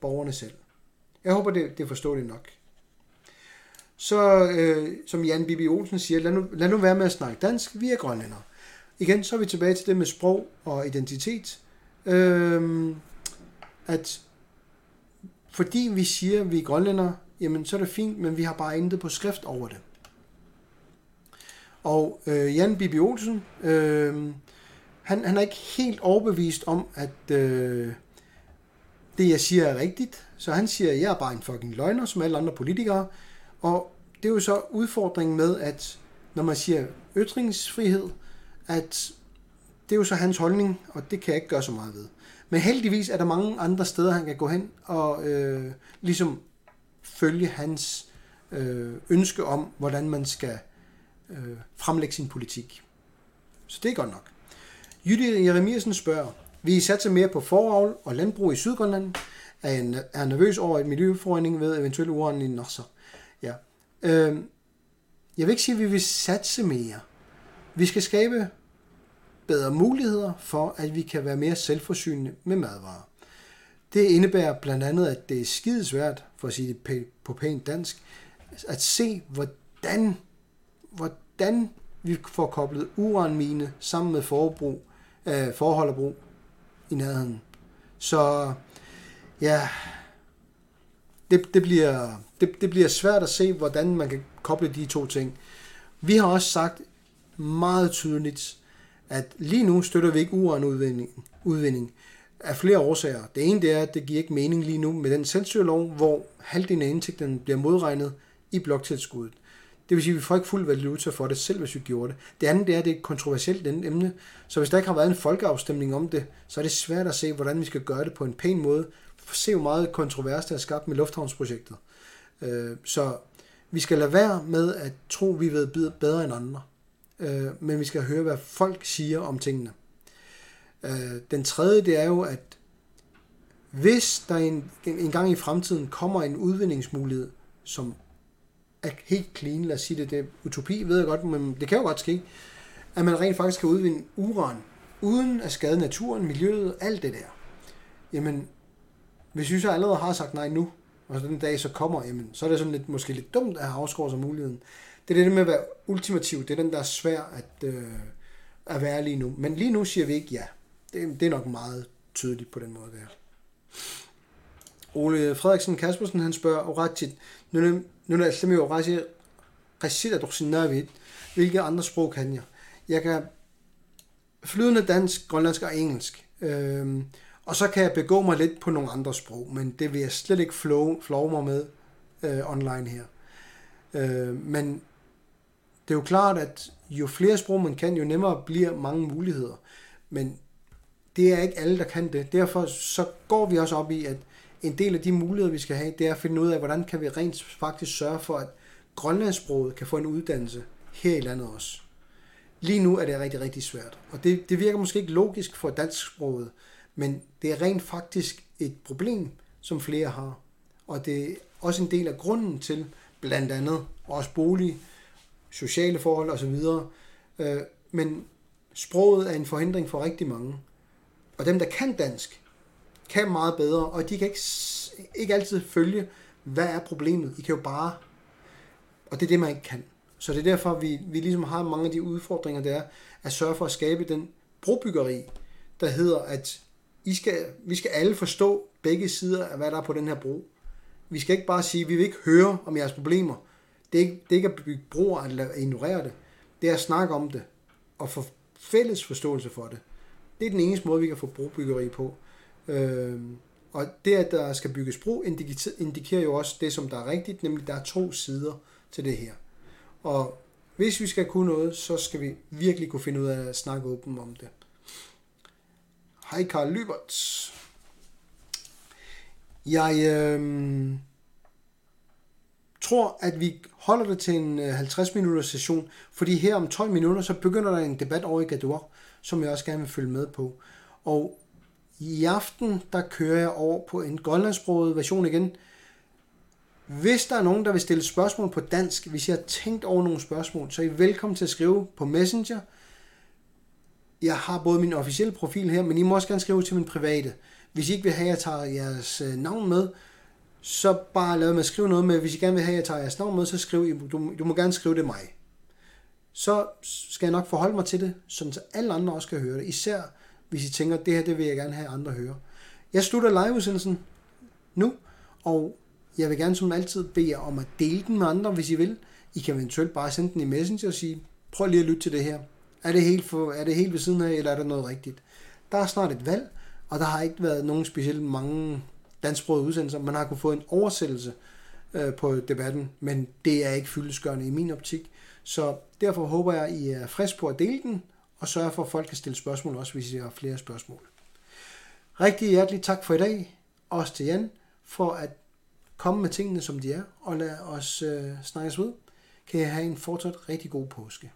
borgerne selv. Jeg håber, det, det er forståeligt nok. Så øh, som Jan Bibi Olsen siger, lad nu, lad nu være med at snakke dansk, vi er grønlænder. Igen, så er vi tilbage til det med sprog og identitet. Øh, at fordi vi siger, at vi er grønlændere, jamen så er det fint, men vi har bare intet på skrift over det. Og øh, Jan Bibi Olsen, øh, han, han er ikke helt overbevist om, at øh, det jeg siger er rigtigt. Så han siger, at jeg er bare en fucking løgner, som alle andre politikere. Og det er jo så udfordringen med, at når man siger ytringsfrihed, at det er jo så hans holdning, og det kan jeg ikke gøre så meget ved. Men heldigvis er der mange andre steder, han kan gå hen og øh, ligesom følge hans øh, ønske om, hvordan man skal øh, fremlægge sin politik. Så det er godt nok. Jytte Jeremiasen spørger, vi I mere på foravl og landbrug i Sydgrønland? Er, er nervøs over et miljøforordning ved eventuelle uran i Nasser? Øh, jeg vil ikke sige, at vi vil satse mere. Vi skal skabe bedre muligheder for, at vi kan være mere selvforsynende med madvarer. Det indebærer blandt andet, at det er skidesvært, for at sige det på pænt dansk, at se, hvordan, hvordan vi får koblet uranmine sammen med forbrug, øh, forholderbrug i nærheden. Så ja, det, det, bliver, det, det bliver svært at se, hvordan man kan koble de to ting. Vi har også sagt meget tydeligt, at lige nu støtter vi ikke uranudvinding udvinding af flere årsager. Det ene det er, at det giver ikke mening lige nu med den selvstyrelov, hvor halvdelen af indtægten bliver modregnet i bloktilskuddet. Det vil sige, at vi får ikke fuld valuta for det, selv hvis vi gjorde det. Det andet det er, at det er et kontroversielt emne, så hvis der ikke har været en folkeafstemning om det, så er det svært at se, hvordan vi skal gøre det på en pæn måde. Se, hvor meget kontrovers der er skabt med lufthavnsprojektet. Øh, så vi skal lade være med at tro, at vi ved bedre end andre. Øh, men vi skal høre, hvad folk siger om tingene. Øh, den tredje, det er jo, at hvis der en, en gang i fremtiden kommer en udvindingsmulighed, som er helt clean, lad os sige det, det er utopi, ved jeg godt, men det kan jo godt ske, at man rent faktisk kan udvinde uran, uden at skade naturen, miljøet, alt det der. Jamen, hvis vi så allerede har sagt nej nu, og så den dag så kommer, jamen, så er det sådan lidt, måske lidt dumt at have afskåret sig muligheden. Det er det med at være ultimativ, det er den, der er svær at, øh, at være lige nu. Men lige nu siger vi ikke ja. Det, det er nok meget tydeligt på den måde der. Ole Frederiksen Kaspersen, han spørger Oratjit, nu er det simpelthen Oratjit, Rashid hvilke andre sprog kan jeg? Jeg kan flydende dansk, grønlandsk og engelsk. Øhm, og så kan jeg begå mig lidt på nogle andre sprog, men det vil jeg slet ikke flow, flow mig med øh, online her. Øh, men det er jo klart, at jo flere sprog man kan, jo nemmere bliver mange muligheder. Men det er ikke alle, der kan det. Derfor så går vi også op i, at en del af de muligheder, vi skal have, det er at finde ud af, hvordan kan vi rent faktisk sørge for, at grønlandssproget kan få en uddannelse her i landet også. Lige nu er det rigtig, rigtig svært. Og det, det virker måske ikke logisk for dansksproget, men det er rent faktisk et problem, som flere har. Og det er også en del af grunden til, blandt andet også bolig, sociale forhold osv. Øh, men sproget er en forhindring for rigtig mange. Og dem, der kan dansk, kan meget bedre, og de kan ikke, ikke altid følge, hvad er problemet. I kan jo bare... Og det er det, man ikke kan. Så det er derfor, vi, vi ligesom har mange af de udfordringer, der er at sørge for at skabe den brobyggeri, der hedder, at i skal, vi skal alle forstå begge sider af, hvad der er på den her bro. Vi skal ikke bare sige, vi vil ikke høre om jeres problemer. Det er ikke, det er ikke at bygge broer eller at ignorere det. Det er at snakke om det og få fælles forståelse for det. Det er den eneste måde, vi kan få brobyggeri på. Øh, og det, at der skal bygges bro, indikerer jo også det, som der er rigtigt, nemlig der er to sider til det her. Og hvis vi skal kunne noget, så skal vi virkelig kunne finde ud af at snakke åbent om det. Hej Karl Lybert. Jeg øh, tror, at vi holder det til en øh, 50 minutters session, fordi her om 12 minutter, så begynder der en debat over i Gador, som jeg også gerne vil følge med på. Og i aften, der kører jeg over på en grønlandsproget version igen. Hvis der er nogen, der vil stille spørgsmål på dansk, hvis jeg har tænkt over nogle spørgsmål, så er I velkommen til at skrive på Messenger. Jeg har både min officielle profil her, men I må også gerne skrive til min private. Hvis I ikke vil have, at jeg tager jeres øh, navn med, så bare lad mig skrive noget med, hvis I gerne vil have, at jeg tager jeres navn med, så skriv, du, du må gerne skrive det mig. Så skal jeg nok forholde mig til det, så alle andre også kan høre det. Især hvis I tænker, det her det vil jeg gerne have andre høre. Jeg slutter liveudsendelsen nu, og jeg vil gerne som altid bede jer om at dele den med andre, hvis I vil. I kan eventuelt bare sende den i Messenger og sige, prøv lige at lytte til det her. Er det helt, for, er det helt ved siden af, eller er der noget rigtigt? Der er snart et valg, og der har ikke været nogen specielt mange dansksprogede udsendelser. Man har kunnet få en oversættelse øh, på debatten, men det er ikke fyldesgørende i min optik. Så derfor håber jeg, at I er frisk på at dele den, og sørge for, at folk kan stille spørgsmål, også hvis I har flere spørgsmål. Rigtig hjertelig tak for i dag, også til Jan, for at komme med tingene, som de er, og lade os øh, snakkes ud. Kan I have en fortsat rigtig god påske.